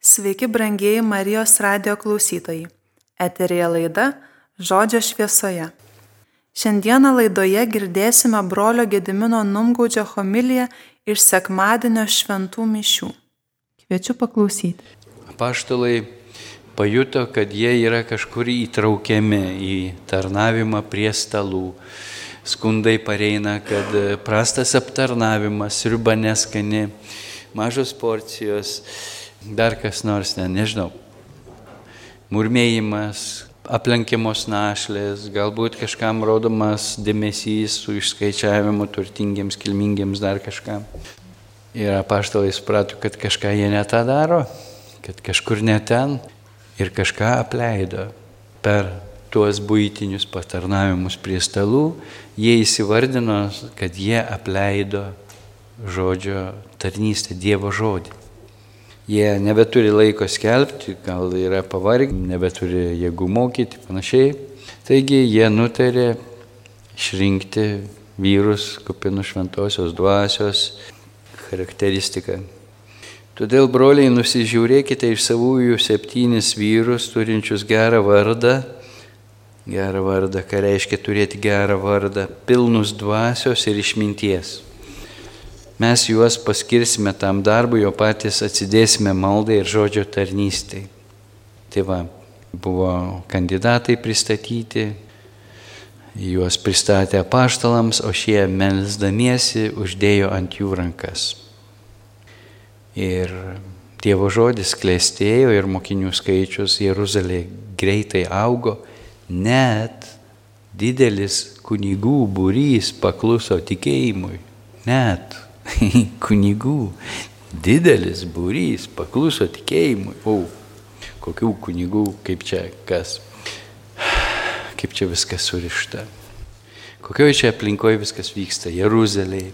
Sveiki, brangieji Marijos radio klausytojai. Eterija laida Žodžio šviesoje. Šiandieną laidoje girdėsime brolio Gedimino Numgaudžio homiliją iš sekmadienio šventų mišių. Kviečiu paklausyti. Paštalai pajuto, kad jie yra kažkur įtraukiami į tarnavimą prie stalų. Skundai pareina, kad prastas aptarnavimas, sriuba neskani, mažos porcijos, dar kas nors, ne, nežinau. Murmėjimas, aplenkiamos našlės, galbūt kažkam rodomas dėmesys su išskaičiavimu turtingiems, kilmingiems dar kažkam. Ir apaštalai suprato, kad kažką jie ne tą daro, kad kažkur ne ten ir kažką apleido per tuos būtinius patarnavimus prie stalų, jie įsivardino, kad jie apleido žodžio tarnystę, Dievo žodį. Jie nebeturi laiko skelbti, gal yra pavargę, nebeturi jėgų mokyti, panašiai. Taigi jie nutarė išrinkti vyrus kupinų šventosios dvasios charakteristiką. Todėl, broliai, nusižiūrėkite iš savųjų septynis vyrus, turinčius gerą vardą. Gerą vardą, ką reiškia turėti gerą vardą, pilnus dvasios ir išminties mes juos paskirsime tam darbui, o patys atsidėsime maldai ir žodžio tarnystai. Tai va, buvo kandidatai pristatyti, juos pristatė apaštalams, o šie melsdamiesi uždėjo ant jų rankas. Ir Dievo žodis klėstėjo ir mokinių skaičius Jeruzalėje greitai augo, net didelis kunigų būrys pakluso tikėjimui. Net kunigų didelis būrys pakluso tikėjimui. O, kokių kunigų, kaip čia kas, kaip čia viskas surišta. Kokioje čia aplinkoje viskas vyksta? Jeruzalėje,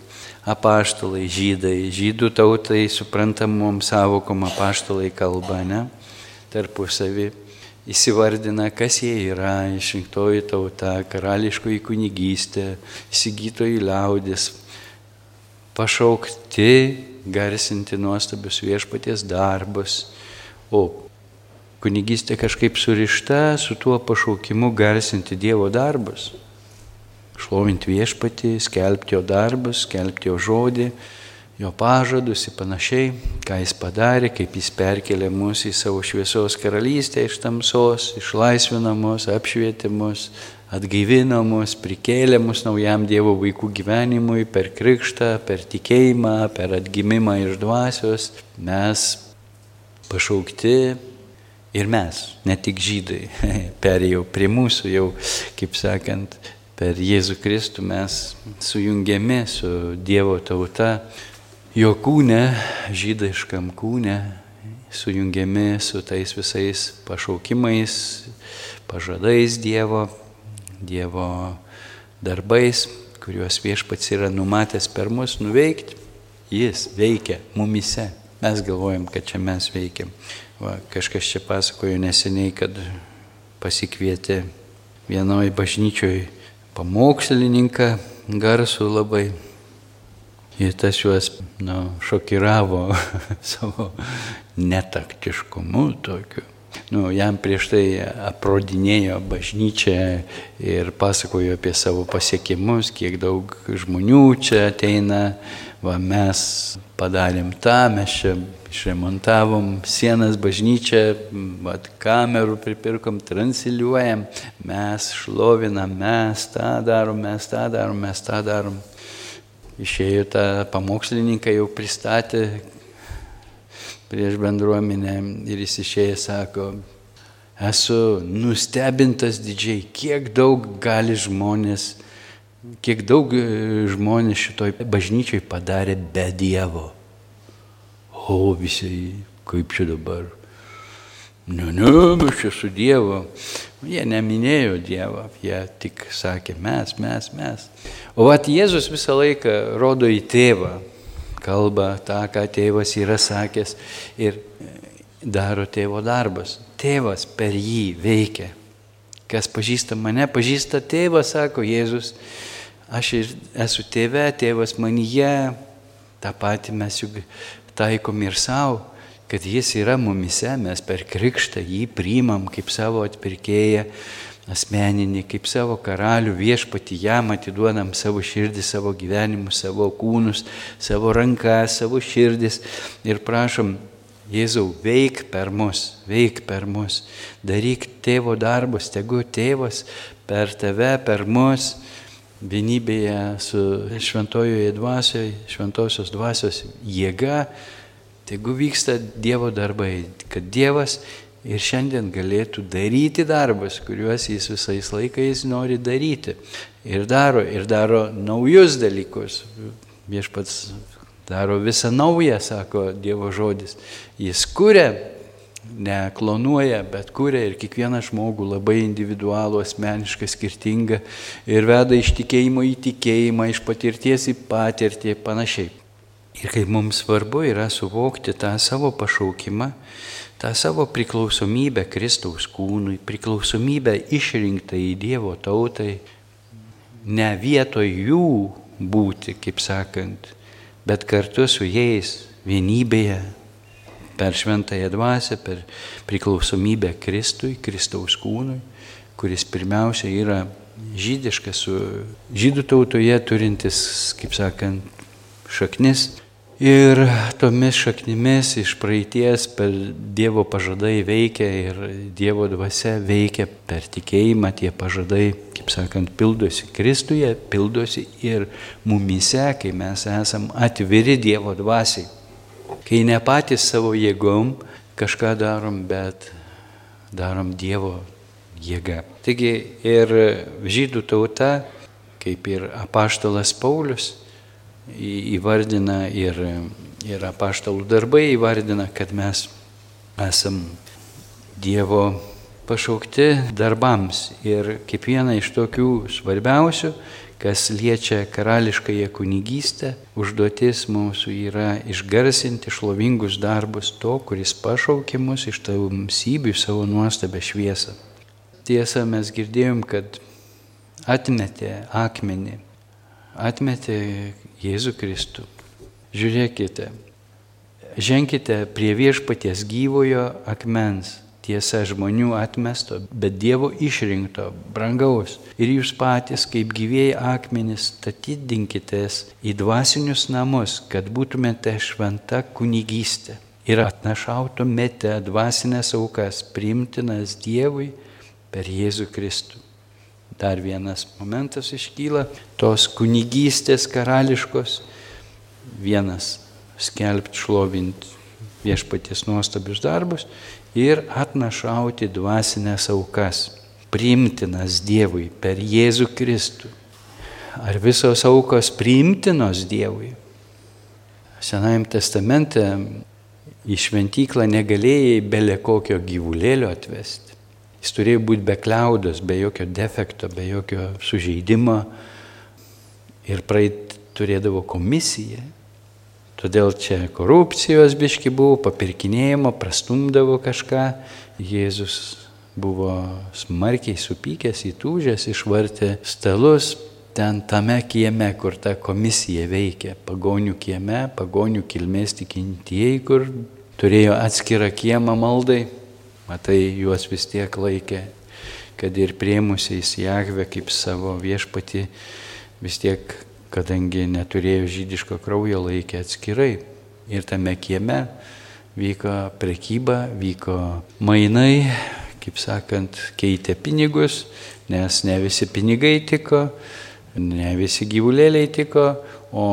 apaštalai, žydai, žydų tautai suprantamom savokom apaštalai kalba, ne? Tarpusavį įsivardina, kas jie yra, išrinktoji tauta, karališkoji kunigystė, įsigytoji liaudis, pašaukti garsinti nuostabius viešpaties darbus, o kunigystė kažkaip surišta su tuo pašaukimu garsinti Dievo darbus, šlovinti viešpatį, skelbti jo darbus, skelbti jo žodį, jo pažadus ir panašiai, ką jis padarė, kaip jis perkelė mus į savo šviesos karalystę iš tamsos, išlaisvino mus, apšvietė mus, atgaivino mus, prikėlė mus naujam Dievo vaikų gyvenimui per krikštą, per tikėjimą, per atgimimą iš dvasios. Mes pašaukti ir mes, ne tik žydai, perėjau prie mūsų jau, kaip sakant, per Jėzų Kristų mes sujungiami su Dievo tauta, jo kūne, žydaiškam kūne, sujungiami su tais visais pašaukimais, pažadais Dievo, Dievo darbais, kuriuos viešpats yra numatęs per mus nuveikti, jis veikia mumise. Mes galvojam, kad čia mes veikiam. Va, kažkas čia pasakojo neseniai, kad pasikvietė vienoje bažnyčioje pamokslininką garsų labai. Ir tas juos nu, šokiravo savo netaktiškumu tokiu nu, jam prieš tai aprodinėjo bažnyčią ir pasakojo apie savo pasiekimus, kiek daug žmonių čia ateina, va mes padarėm tą, mes čia išremontavom sienas bažnyčią, va, kamerų pripirkom, transiliuojam, mes šlovinam, mes tą darom, mes tą darom, mes tą darom. Išėjo tą pamokslininką jau pristatė, prieš bendruomenę ir jis išėjęs sako, esu nustebintas didžiai, kiek daug gali žmonės, kiek daug e, žmonės šitoj bažnyčiai padarė be Dievo. O visi, kaip čia dabar? Ne, ne, mes čia su Dievu. Jie neminėjo Dievą, jie tik sakė mes, mes, mes. O vat Jėzus visą laiką rodo į tėvą kalba tą, ką tėvas yra sakęs ir daro tėvo darbas. Tėvas per jį veikia. Kas pažįsta mane, pažįsta tėvą, sako Jėzus. Aš ir esu tėve, tėvas manyje, tą patį mes juk taikom ir savo, kad jis yra mumise, mes per krikštą jį priimam kaip savo atpirkėją asmeninį, kaip savo karalių viešpatį, jam atiduodam savo širdį, savo gyvenimus, savo kūnus, savo rankas, savo širdis. Ir prašom, Jėzau, veik per mus, veik per mus, daryk tėvo darbus, tegu tėvas per tave, per mus. Vienybėje su šventojoje dvasioje, šventosios dvasios jėga, tegu vyksta Dievo darbai, kad Dievas ir šiandien galėtų daryti darbus, kuriuos jis visais laikais nori daryti. Ir daro, ir daro naujus dalykus. Viešpats daro visą naują, sako Dievo žodis. Jis kuria neklonuoja, bet kuria ir kiekvieną žmogų labai individualų, asmenišką, skirtingą ir veda iš tikėjimo į tikėjimą, iš patirties į patirtį ir panašiai. Ir kaip mums svarbu yra suvokti tą savo pašaukimą, tą savo priklausomybę Kristaus kūnui, priklausomybę išrinktą į Dievo tautai, ne vietoj jų būti, kaip sakant, bet kartu su jais vienybėje, per šventąją dvasę, per priklausomybę Kristui, Kristaus kūnui, kuris pirmiausia yra žydiškas, žydų tautoje turintis, kaip sakant, šaknis. Ir tomis šaknimis iš praeities per Dievo pažadai veikia ir Dievo dvasia veikia per tikėjimą, tie pažadai, kaip sakant, pildosi Kristuje, pildosi ir mumise, kai mes esam atviri Dievo dvasiai kai ne patys savo jėgom kažką darom, bet darom Dievo jėga. Taigi ir žydų tauta, kaip ir apaštalas Paulius, įvardina ir, ir apaštalų darbai įvardina, kad mes esam Dievo pašaukti darbams. Ir kaip viena iš tokių svarbiausių kas liečia karališkąją kunigystę, užduotis mūsų yra išgarsinti šlovingus darbus to, kuris pašaukė mus iš tamsybių savo nuostabę šviesą. Tiesa, mes girdėjom, kad atmetė akmenį, atmetė Jėzų Kristų. Žiūrėkite, ženkite prie viešpaties gyvojo akmens tiesa žmonių atmesto, bet Dievo išrinkto, brangaus. Ir jūs patys, kaip gyvėjai akmenys, statydinkitės į dvasinius namus, kad būtumėte šventa kunigystė. Ir atnašautumėte dvasinės aukas, priimtinas Dievui per Jėzų Kristų. Dar vienas momentas iškyla tos kunigystės karališkos. Vienas skelbti, šlovinti viešpaties nuostabius darbus ir atnašauti dvasinės aukas, priimtinas Dievui per Jėzų Kristų. Ar visos aukos priimtinos Dievui? Senajame testamente į šventyklą negalėjai belė kokio gyvulėlio atvesti. Jis turėjo būti be kliaudos, be jokio defekto, be jokio sužeidimo. Ir praeit turėdavo komisiją Todėl čia korupcijos biški buvo, papirkinėjimo, prastumdavo kažką. Jėzus buvo smarkiai supykęs, įtūžęs, išvartė stalus ten tame kieme, kur ta komisija veikia, pagonių kieme, pagonių kilmės tikintieji, kur turėjo atskirą kiemą maldai, matai, juos vis tiek laikė, kad ir priemusiais Jahve kaip savo viešpati vis tiek kadangi neturėjo žydiško kraujo, laikė atskirai. Ir tame kieme vyko prekyba, vyko mainai, kaip sakant, keitė pinigus, nes ne visi pinigai tiko, ne visi gyvulėliai tiko, o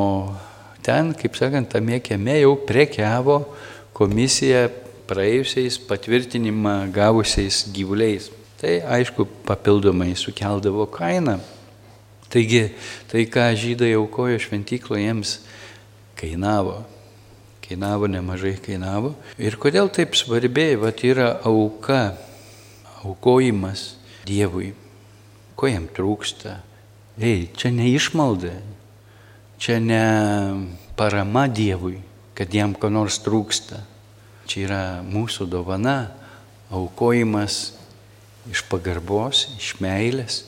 ten, kaip sakant, tame kieme jau prekiavo komisija praėjusiais patvirtinimą gavusiais gyvuliais. Tai aišku, papildomai sukeldavo kainą. Taigi tai, ką žydai aukojo šventykloje, jiems kainavo. Kainavo nemažai kainavo. Ir kodėl taip svarbiai, va yra auka, aukojimas Dievui. Ko jam trūksta? Ei, čia ne išmalda, čia ne parama Dievui, kad jam ko nors trūksta. Čia yra mūsų dovana, aukojimas iš pagarbos, iš meilės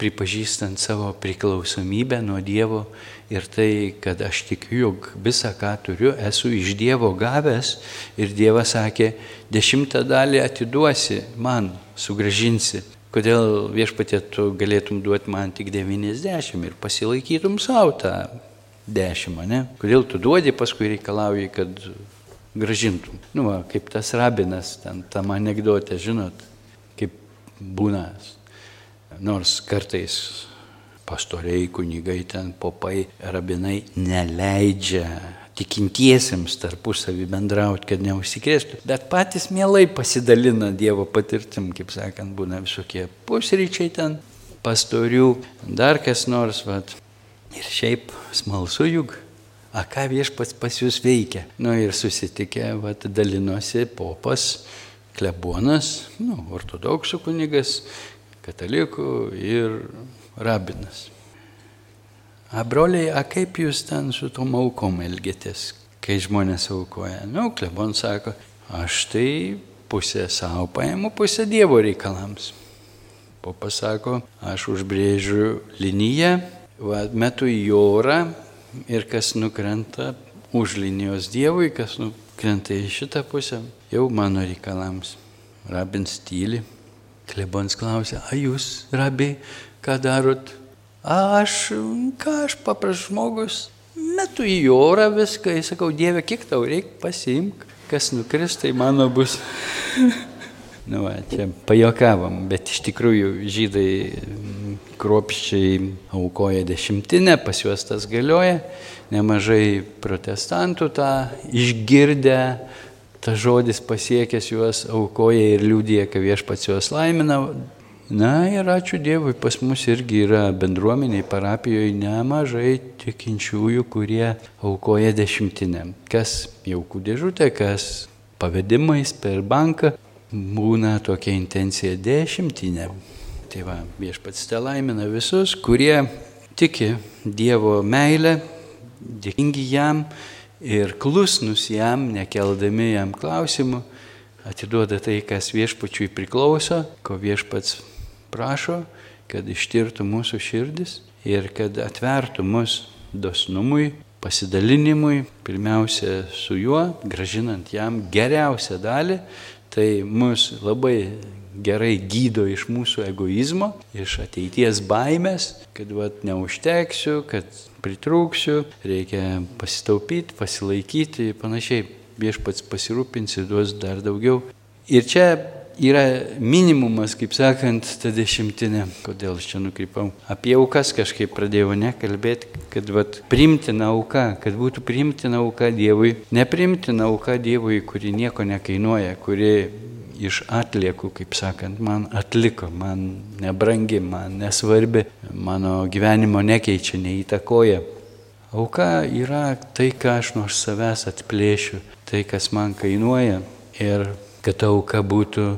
pripažįstant savo priklausomybę nuo Dievo ir tai, kad aš tikiu, jog visą, ką turiu, esu iš Dievo gavęs ir Dievas sakė, dešimtą dalį atiduosi man, sugražinsi. Kodėl viešpatė tu galėtum duoti man tik 90 ir pasilaikytum savo tą 10, ne? Kodėl tu duodi, paskui reikalauji, kad gražintum. Nu, va, kaip tas rabinas, ten tam anegdotė, žinot, kaip būna Nors kartais pastoriai, kunigai ten popai, rabinai neleidžia tikintiesiems tarpusavį bendrauti, kad neužsikrėstų, bet patys mielai pasidalina Dievo patirtim, kaip sakant, būna visokie pusryčiai ten, pastorių, dar kas nors, vat. ir šiaip smalsu juk, a ką viešpats pas jūs veikia. Nu ir susitikę, vat, dalinosi popas, klebonas, nu, ortodoksų kunigas, katalikų ir rabinas. A broliai, a kaip jūs ten su tom aukom elgėtės, kai žmonės aukoja? Nu, klebon sako, aš tai pusę savo paėmu, pusę Dievo reikalams. Po pasako, aš užbrėžiu liniją, va, metu į orą ir kas nukrenta už linijos Dievui, kas nukrenta į šitą pusę, jau mano reikalams. Rabins tyli. Klebons klausė, a jūs, rabi, ką darot? A, aš, ką aš papras žmogus, metu į orą viską, ir sakau, Dieve, kiek tau reikia, pasiimk, kas nukris, tai mano bus. nu, va, čia pajokavom, bet iš tikrųjų žydai kruopščiai aukoja dešimtinę, pas juos tas galioja, nemažai protestantų tą išgirdę tas žodis pasiekęs juos aukoja ir liūdė, kad viešpats juos laimina. Na ir ačiū Dievui, pas mus irgi yra bendruomeniai, parapijoje nemažai tikinčiųjų, kurie aukoja dešimtinę. Kas jaukų dėžutė, kas pavedimais per banką būna tokia intencija dešimtinė. Tai va, viešpats te laimina visus, kurie tiki Dievo meilę, dėkingi jam ir klusnus jam, nekeldami jam klausimų, atiduoda tai, kas viešpačiui priklauso, ko viešpats prašo, kad ištirtų mūsų širdis ir kad atvertų mus dosnumui, pasidalinimui, pirmiausia su juo, gražinant jam geriausią dalį, tai mus labai gerai gydo iš mūsų egoizmo, iš ateities baimės, kad vat, neužteksiu, kad pritrūksiu, reikia pasitaupyti, pasilaikyti ir panašiai. Viešpats pasirūpins ir duos dar daugiau. Ir čia yra minimumas, kaip sakant, ta dešimtinė. Kodėl aš čia nukrypau? Apie aukas kažkaip pradėjau nekalbėti, kad vat, primtina auka, kad būtų primtina auka Dievui. Neprimtina auka Dievui, kuri nieko nekainuoja, kuri iš atliekų, kaip sakant, man atliko, man nebrangi, man nesvarbi, mano gyvenimo nekeičia, neįtakoja. Auka yra tai, ką aš nuo savęs atplėšiu, tai, kas man kainuoja ir kad auka būtų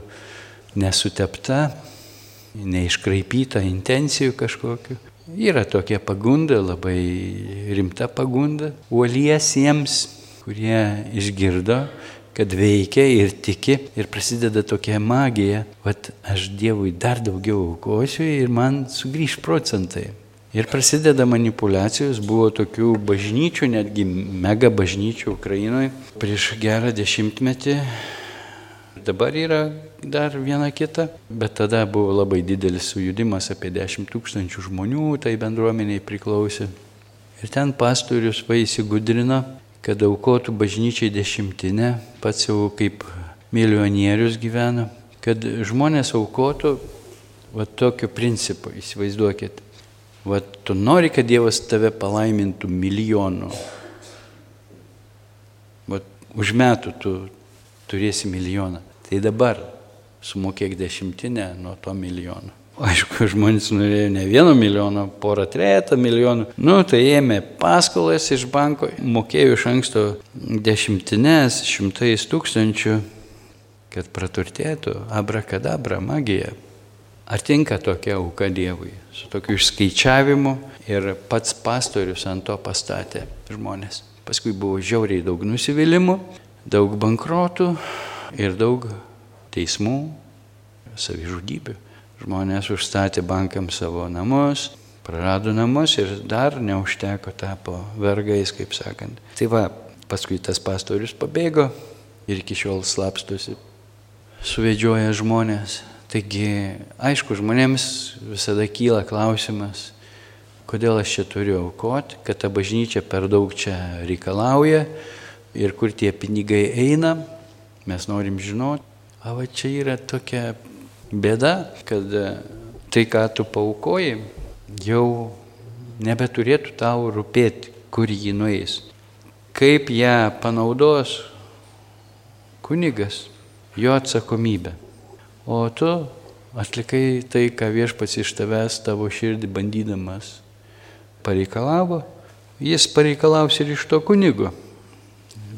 nesutepta, neiškraipyta intencijų kažkokiu. Yra tokia pagunda, labai rimta pagunda, uoliesiems, kurie išgirdo kad veikia ir tiki ir prasideda tokia magija, kad aš Dievui dar daugiau aukosiu ir man sugrįž procentai. Ir prasideda manipulacijos, buvo tokių bažnyčių, netgi mega bažnyčių Ukrainoje prieš gerą dešimtmetį. Dabar yra dar viena kita, bet tada buvo labai didelis sujudimas, apie 10 tūkstančių žmonių tai bendruomeniai priklausė. Ir ten pastorius va įsigudrino kad aukotų bažnyčiai dešimtinę, pats jau kaip milijonierius gyvena, kad žmonės aukotų va tokiu principu, įsivaizduokit. Va tu nori, kad Dievas tave palaimintų milijonu. Va už metų tu turėsi milijoną. Tai dabar sumokėk dešimtinę nuo to milijono. Aišku, žmonės norėjo ne vieno milijono, porą, trejata milijonų. Nu, tai ėmė paskolas iš banko, mokėjo iš anksto dešimtinės, šimtais tūkstančių, kad praturtėtų, abrakadabra, magija. Ar tinka tokia auka Dievui? Su tokiu išskaičiavimu ir pats pastorius ant to pastatė žmonės. Paskui buvo žiauriai daug nusivylimų, daug bankrotų ir daug teismų, savižudybių. Žmonės užstatė bankams savo namus, prarado namus ir dar neužteko, tapo vergais, kaip sakant. Tai va, paskui tas pastorius pabėgo ir iki šiol slapstosi, suvedžioja žmonės. Taigi, aišku, žmonėms visada kyla klausimas, kodėl aš čia turiu aukoti, kad ta bažnyčia per daug čia reikalauja ir kur tie pinigai eina, mes norim žinoti. O va čia yra tokia bėda, kad tai, ką tu paukoji, jau nebeturėtų tau rūpėti, kur jį nueis. Kaip ją panaudos kunigas, jo atsakomybė. O tu atlikai tai, ką viešpats iš tavęs tavo širdį bandydamas pareikalavo, jis pareikalaus ir iš to kunigo.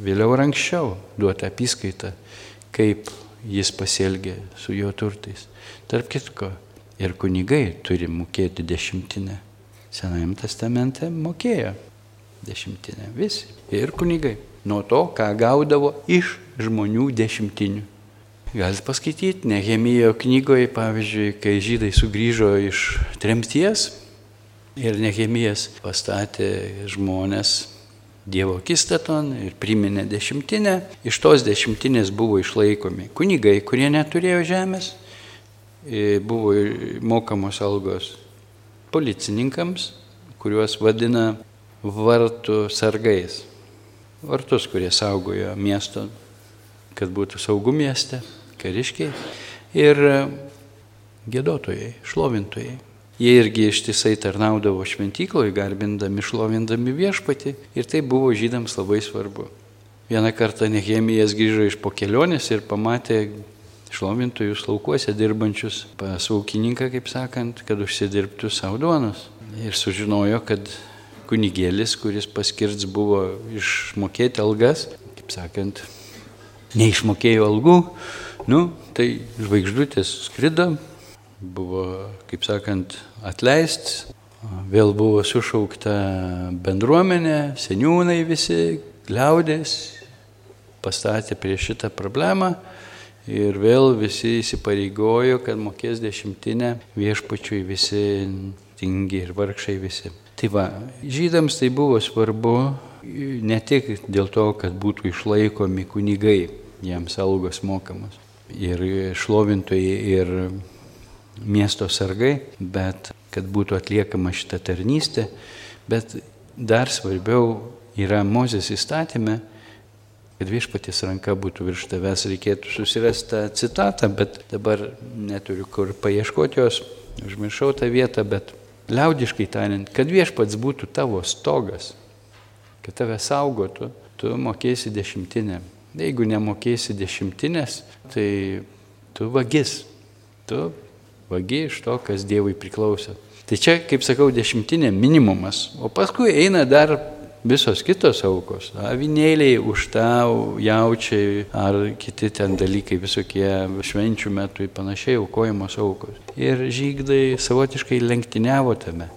Vėliau ar anksčiau duoti apskaitą, kaip jis pasielgė su jo turtais. Tarp kitko, ir kunigai turi mokėti dešimtinę. Senajame testamente mokėjo dešimtinę visi. Ir kunigai. Nuo to, ką gaudavo iš žmonių dešimtinių. Galite paskaityti, Nehemijo knygoje, pavyzdžiui, kai žydai sugrįžo iš tremties ir Nehemijas pastatė žmonės Dievo akistaton ir priminė dešimtinę, iš tos dešimtinės buvo išlaikomi kunigai, kurie neturėjo žemės, buvo mokamos algos policininkams, kuriuos vadina vartų sargais. Vartus, kurie saugojo miesto, kad būtų saugu mieste kariškiai ir e, gėdotojai, šlovintojai. Jie irgi ištisai tarnaudavo šventykloje, garbindami, šlovindami viešpatį ir tai buvo žydams labai svarbu. Vieną kartą Nehemijas grįžo iš po kelionės ir pamatė šlovintojus laukuose dirbančius pas ūkininką, kaip sakant, kad užsidirbtų savo duonos. Ir sužinojo, kad kunigėlis, kuris paskirts buvo išmokėti algas, kaip sakant, neišmokėjo algų, Nu, tai žvaigždutės skrido, buvo, kaip sakant, atleistas, vėl buvo sušaukta bendruomenė, seniūnai visi, gliaudės, pastatė prieš šitą problemą ir vėl visi įsipareigojo, kad mokės dešimtinę viešpačiui visi tingi ir vargšai visi. Tai va, žydams tai buvo svarbu ne tik dėl to, kad būtų išlaikomi kunigai, jiems algos mokamos, ir šlovintojai, ir miesto sargai, bet kad būtų atliekama šita tarnystė, bet dar svarbiau yra Mozės įstatymė, kad viešpaties ranka būtų virš tavęs, reikėtų susirasti tą citatą, bet dabar neturiu kur paieškoti jos, užmiršau tą vietą, bet liaudiškai tariant, kad viešpats būtų tavo stogas, kad tave saugotų, tu mokėsi dešimtinę. Jeigu nemokėsi dešimtinės, tai tu vagis. Tu vagi iš to, kas Dievui priklauso. Tai čia, kaip sakau, dešimtinė minimumas. O paskui eina dar visos kitos aukos. Avinėliai, užtau, jaučiai ar kiti ten dalykai visokie švenčių metu ir panašiai aukojamos aukos. Ir žygdai savotiškai lenktyniavo tame.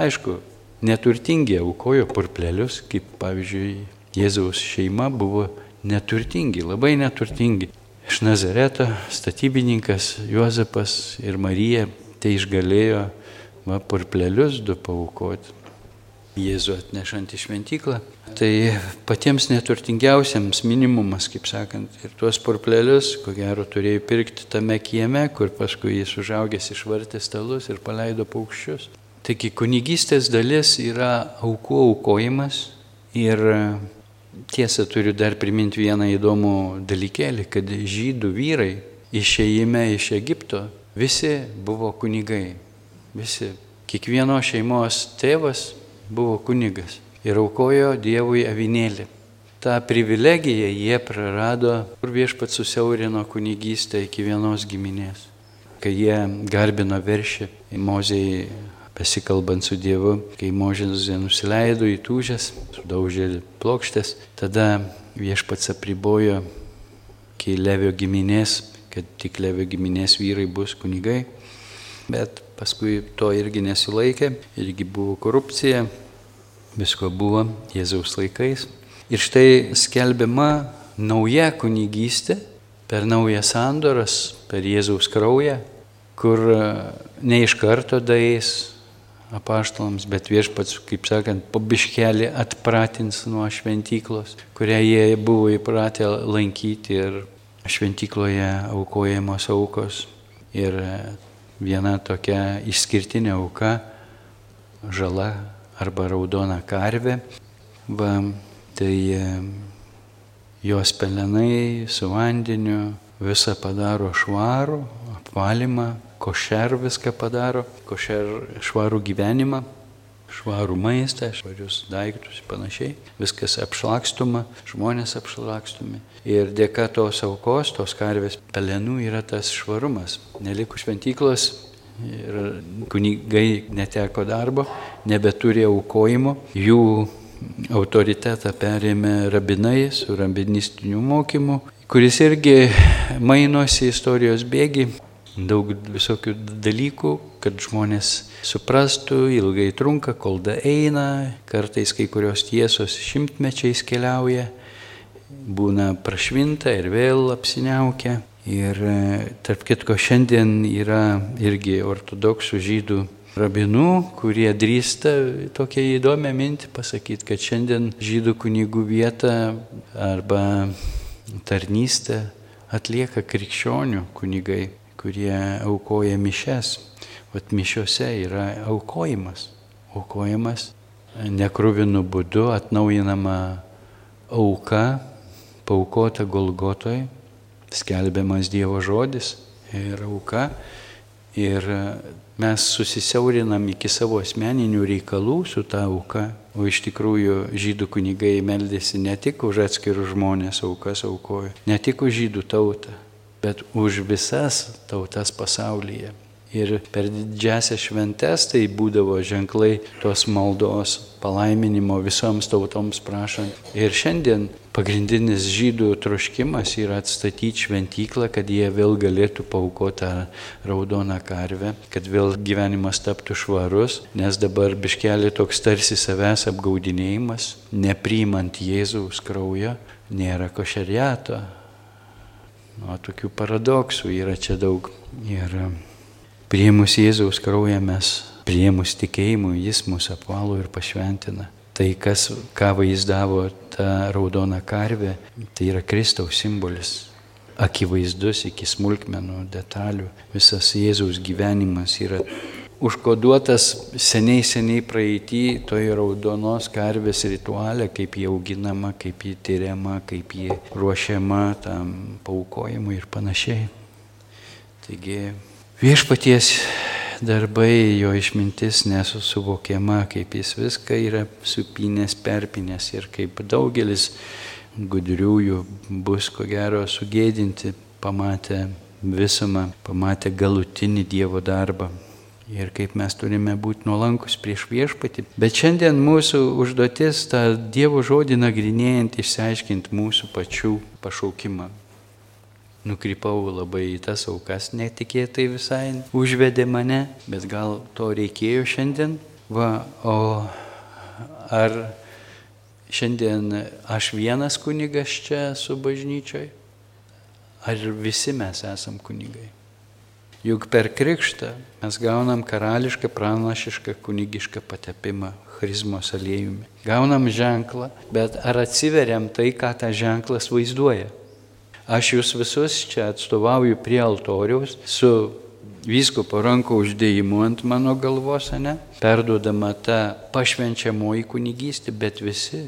Aišku, neturtingi aukojo purplelius, kaip pavyzdžiui Jėzaus šeima buvo neturtingi, labai neturtingi. Iš Nazareto statybininkas Juozapas ir Marija tai išgalėjo va, purplelius du paukoti. Jėzų atnešant į šventyklą. Tai patiems neturtingiausiams minimumas, kaip sakant, ir tuos purplelius, ko gero, turėjo pirkti tame kieme, kur paskui jis užaugęs išvartė stalus ir paleido paukščius. Taigi kunigystės dalis yra aukų aukojimas ir Tiesa, turiu dar priminti vieną įdomų dalykėlį, kad žydų vyrai išėjime iš Egipto visi buvo kunigai. Visi. Kiekvieno šeimos tėvas buvo kunigas ir aukojo Dievui avinėlį. Ta privilegija jie prarado, kur viešpat susiaurino kunigystę iki vienos giminės. Kai jie garbino veršį, Mozei besikalbant su Dievu, kai Možėzė nusileido į tūžės, sudaužė plokštės, tada viešpats apribojo iki Levio giminės, kad tik Levio giminės vyrai bus kunigai, bet paskui to irgi nesilaikė, irgi buvo korupcija, visko buvo Jėzaus laikais. Ir štai skelbiama nauja kunigystė per naują sandoras, per Jėzaus kraują, kur ne iš karto dais apaštalams, bet viešpats, kaip sakant, po biškelį atpratins nuo šventyklos, kurią jie buvo įpratę lankyti ir šventykloje aukojamos aukos. Ir viena tokia išskirtinė auka - žala arba raudona karvė. Va, tai jos pelenai su vandeniu visą padaro švarų, apvalymą, košer viską padaro, košer švarų gyvenimą, švarų maistą, švarius daiktus ir panašiai. Viskas apšlakstoma, žmonės apšlakstomi. Ir dėka tos aukos, tos karvės pelenų yra tas švarumas. Neliko šventyklos ir kunigai neteko darbo, nebeturi aukojimo, jų autoritetą perėmė rabinai su rabinistiniu mokymu, kuris irgi mainosi istorijos bėgi daug visokių dalykų, kad žmonės suprastų, ilgai trunka, kol da eina, kartais kai kurios tiesos šimtmečiais keliauja, būna prašvinta ir vėl apsiniaukia. Ir e, tarp kitko šiandien yra irgi ortodoksų žydų rabinų, kurie drįsta tokią įdomią mintį pasakyti, kad šiandien žydų kunigų vietą arba tarnystę atlieka krikščionių kunigai kurie aukoja mišes. Vat mišiuose yra aukojimas. Aukojimas nekruvinu būdu atnaujinama auka, paukota Golgotoj, skelbiamas Dievo žodis ir auka. Ir mes susisiaurinam iki savo asmeninių reikalų su ta auka, o iš tikrųjų žydų kunigai meldėsi ne tik už atskirus žmonės aukas aukojo, ne tik už žydų tautą, bet už visas tautas pasaulyje. Ir per didžiasias šventes tai būdavo ženklai tos maldos palaiminimo visoms tautoms prašant. Ir šiandien pagrindinis žydų troškimas yra atstatyti šventyklą, kad jie vėl galėtų paukoti tą raudoną karvę, kad vėl gyvenimas taptų švarus, nes dabar biškelį toks tarsi savęs apgaudinėjimas, nepriimant Jėzaus kraujo, nėra košeriato O tokių paradoksų yra čia daug. Ir e, prieimus Jėzaus kraują mes, prieimus tikėjimu, jis mūsų apvalo ir pašventina. Tai, kas, ką vaizdavo ta raudona karvė, tai yra Kristaus simbolis. Akivaizdus iki smulkmenų, detalių. Visas Jėzaus gyvenimas yra užkoduotas seniai, seniai praeitį toje raudonos karvės rituale, kaip jį auginama, kaip jį tyriama, kaip jį ruošiama tam paukojimui ir panašiai. Taigi viešpaties darbai, jo išmintis nesusuvokiama, kaip jis viską yra supinės, perpinės ir kaip daugelis gudriųjų bus ko gero sugėdinti, pamatę visumą, pamatę galutinį Dievo darbą ir kaip mes turime būti nuolankus prieš viešpatį. Bet šiandien mūsų užduotis tą Dievo žodį nagrinėjant išsiaiškinti mūsų pačių pašaukimą. Nukrypau labai į tas aukas, netikėtai visai užvedė mane, bet gal to reikėjo šiandien. Va, o ar šiandien aš vienas kunigas čia su bažnyčioj? Ar visi mes esam kunigai? Juk per krikštą mes gaunam karališką, pranašišką, kunigišką patepimą charizmos aliejumi. Gaunam ženklą, bet ar atsiveriam tai, ką tas ženklas vaizduoja? Aš jūs visus čia atstovauju prie altoriaus su vyskupo ranko uždėjimu ant mano galvos, ne? Perduodama tą pašvenčiamoji kunigystė, bet visi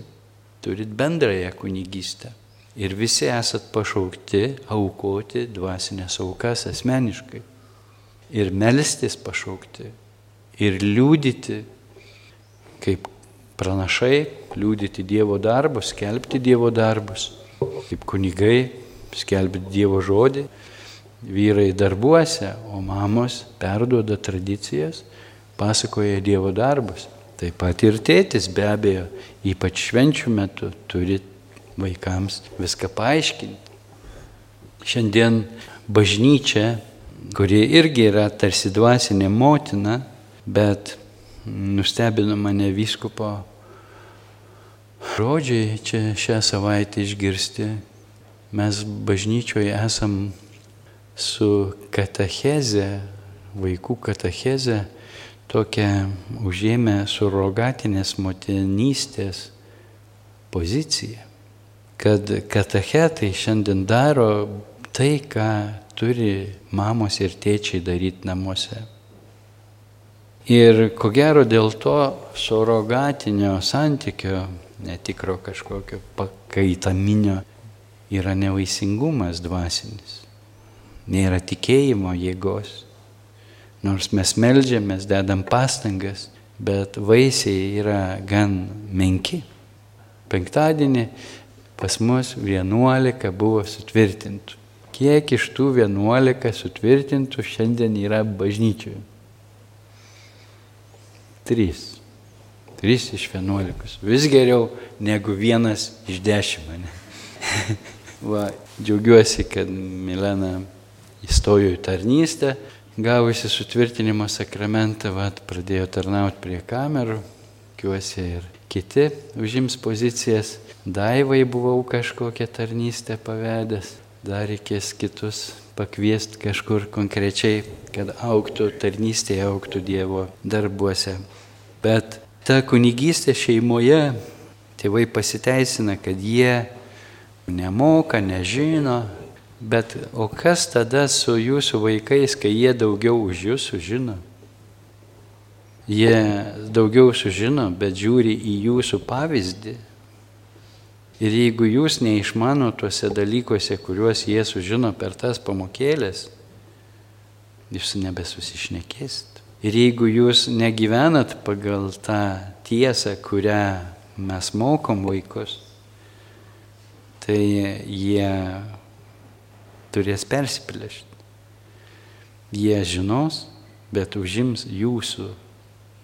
turit bendrąją kunigystę. Ir visi esat pašaukti aukoti dvasinės aukas asmeniškai ir melstis pašaukti, ir liūdyti, kaip pranašai, liūdyti Dievo darbus, skelbti Dievo darbus, kaip kunigai, skelbti Dievo žodį, vyrai darbuose, o mamos perduoda tradicijas, pasakoja Dievo darbus. Taip pat ir tėtis be abejo, ypač švenčių metu, turi vaikams viską paaiškinti. Šiandien bažnyčia kuri irgi yra tarsi dvasinė motina, bet nustebino mane vyskupo žodžiai čia šią savaitę išgirsti. Mes bažnyčioje esam su katecheze vaikų katechezę tokią užėmę surogatinės motinystės poziciją, kad katechetai šiandien daro tai, ką turi mamos ir tėčiai daryti namuose. Ir ko gero dėl to surogatinio santykio, netikro kažkokio pakaitaminio, yra nevaisingumas dvasinis, nėra tikėjimo jėgos. Nors mes melžiamės, dedam pastangas, bet vaisiai yra gan menki. Penktadienį pas mus 11 buvo sutvirtintų. Kiek iš tų 11 sutvirtintų šiandien yra bažnyčioje? Trys. Trys iš 11. Vis geriau negu vienas iš dešimt. Va, džiaugiuosi, kad Milena įstojo į tarnystę, gavusi sutvirtinimo sakramentą, vat, pradėjo tarnauti prie kamerų, tikiuosi ir kiti užims pozicijas. Daivai buvau kažkokią tarnystę pavedęs, dar reikės kitus pakviesti kažkur konkrečiai, kad auktų tarnystėje, auktų Dievo darbuose. Bet ta kunigystė šeimoje, tėvai pasiteisina, kad jie nemoka, nežino, Bet o kas tada su jūsų vaikais, kai jie daugiau už jūs sužino? Jie daugiau sužino, bet žiūri į jūsų pavyzdį. Ir jeigu jūs neišmano tuose dalykuose, kuriuos jie sužino per tas pamokėlės, jūs nebesusišnekėsit. Ir jeigu jūs negyvenat pagal tą tiesą, kurią mes mokom vaikus, tai jie turės persiplėšti. Jie žinos, bet užims jūsų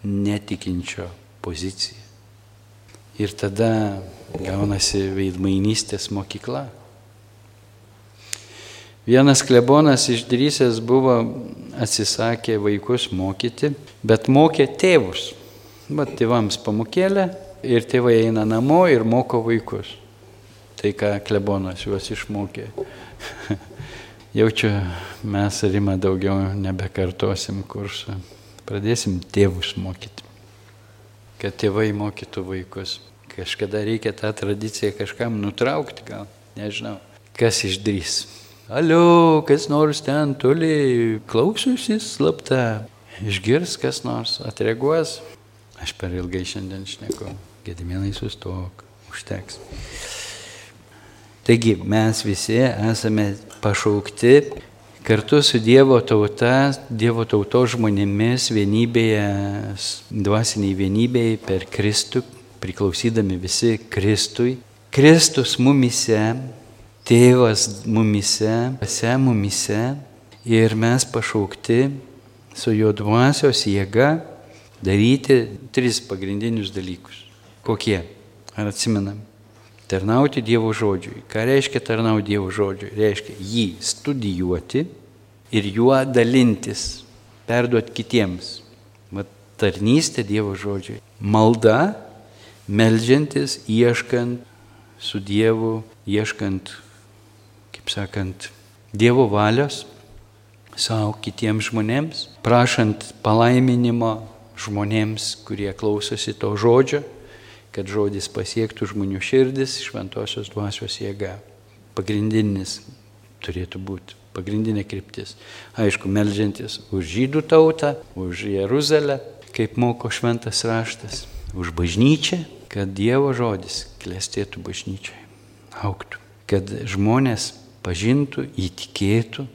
netikinčio poziciją. Ir tada gaunasi veidmainystės mokykla. Vienas klebonas išdrysęs buvo atsisakė vaikus mokyti, bet mokė tėvus. Bet tėvams pamokėlė ir tėvai eina namo ir moko vaikus. Tai ką klebonas juos išmokė. Jaučiu, mes Rima daugiau nebekartosim kursą. Pradėsim tėvus mokyti. Kad tėvai mokytų vaikus. Kažkada reikia tą tradiciją kažkam nutraukti, gal, nežinau. Kas išdrys? Alio, kas nors ten toli klausosi slapta. Išgirs kas nors, atreaguos. Aš per ilgai šiandien šneku. Gediminai sustok, užteks. Taigi mes visi esame pašaukti kartu su Dievo tauta, Dievo tautos žmonėmis vienybėje, dvasiniai vienybėje per Kristų, priklausydami visi Kristui. Kristus mumise, tėvas mumise, pase mumise ir mes pašaukti su jo dvasios jėga daryti tris pagrindinius dalykus. Kokie? Ar atsimenam? Tarnauti Dievo žodžiui. Ką reiškia tarnauti Dievo žodžiui? Reiškia jį studijuoti ir juo dalintis, perduoti kitiems. Mat, tarnystė Dievo žodžiui. Malda, melžiantis, ieškant su Dievu, ieškant, kaip sakant, Dievo valios savo kitiems žmonėms, prašant palaiminimo žmonėms, kurie klausosi to žodžio kad žodis pasiektų žmonių širdis šventosios dvasios jėga. Pagrindinis turėtų būti, pagrindinė kryptis. Aišku, melžiantis už žydų tautą, už Jeruzalę, kaip moko šventas raštas, už bažnyčią, kad Dievo žodis klestėtų bažnyčiai, auktų, kad žmonės pažintų, įtikėtų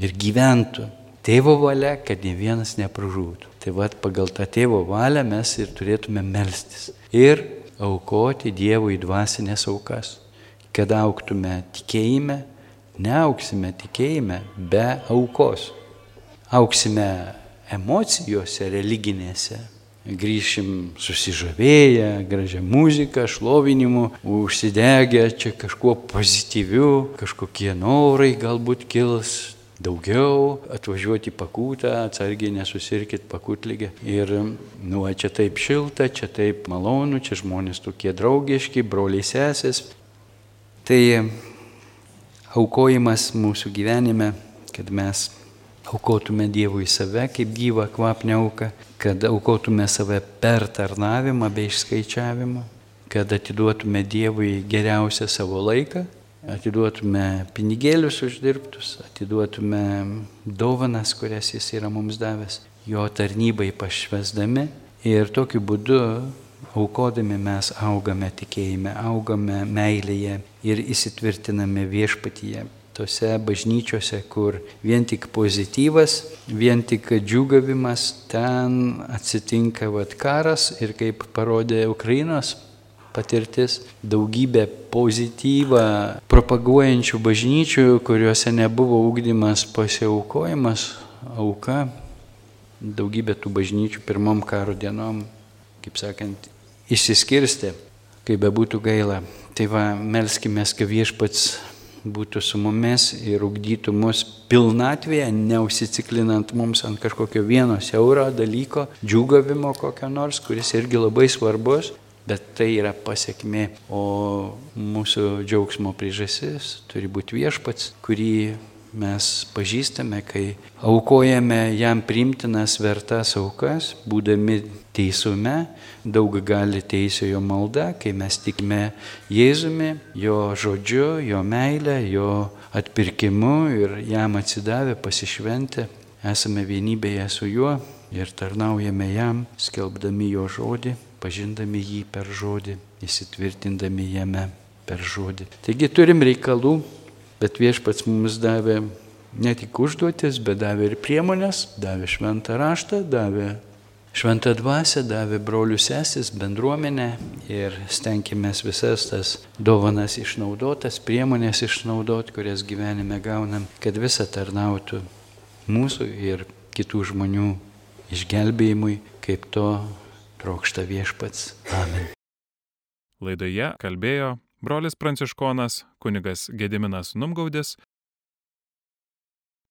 ir gyventų tėvo valia, kad ne vienas nepražūtų. Tai vad pagal tą tėvo valią mes ir turėtume melstis. Ir aukoti Dievui dvasinės aukas, kad auktume tikėjime, neauksime tikėjime be aukos. Auksime emocijose religinėse, grįšim susižavėję, gražią muziką, šlovinimu, užsidegę čia kažkuo pozityviu, kažkokie norai galbūt kils, daugiau, atvažiuoti pakūtą, atsargiai nesusirkit pakūtlygę. Ir, nu, čia taip šilta, čia taip malonu, čia žmonės tokie draugiški, broliai sesės. Tai aukojimas mūsų gyvenime, kad mes aukotume Dievui save kaip gyvą kvapnę auką, kad aukotume save per tarnavimą bei išskaičiavimą, kad atiduotume Dievui geriausią savo laiką, atiduotume pinigėlius uždirbtus, atiduotume dovanas, kurias Jis yra mums davęs, jo tarnybai pašvesdami ir tokiu būdu aukodami mes augame tikėjime, augame meilėje ir įsitvirtiname viešpatyje tose bažnyčiose, kur vien tik pozityvas, vien tik džiugavimas, ten atsitinka vat karas ir kaip parodė Ukrainos patirtis, daugybė pozityvą propaguojančių bažnyčių, kuriuose nebuvo ūkdymas pasiaukojimas, auka, daugybė tų bažnyčių pirmom karo dienom, kaip sakant, išsiskirstė, kaip bebūtų gaila. Tai va, melskime, kad viešpats būtų su mumis ir ugdytų mus pilnatvėje, neužsiciklinant mums ant kažkokio vieno siauro dalyko, džiugavimo kokio nors, kuris irgi labai svarbus, bet tai yra pasiekmė, o mūsų džiaugsmo priežasis turi būti viešpats, kurį mes pažįstame, kai aukojame jam primtinas vertas aukas, būdami teisume, daug gali teisiojo malda, kai mes tikime Jėzumi, jo žodžiu, jo meilę, jo atpirkimu ir jam atsidavę, pasišventę, esame vienybėje su juo ir tarnaujame jam, skelbdami jo žodį, pažindami jį per žodį, įsitvirtindami jame per žodį. Taigi turim reikalų, bet viešpats mums davė ne tik užduotis, bet davė ir priemonės, davė šventą raštą, davė Šventą dvasę davė brolių sesis, bendruomenę ir stenkimės visas tas dovanas išnaudotas, priemonės išnaudoti, kurias gyvenime gaunam, kad visa tarnautų mūsų ir kitų žmonių išgelbėjimui, kaip to trokšta viešpats. Amen. Laidoje kalbėjo brolis pranciškonas kunigas Gediminas Numgaudis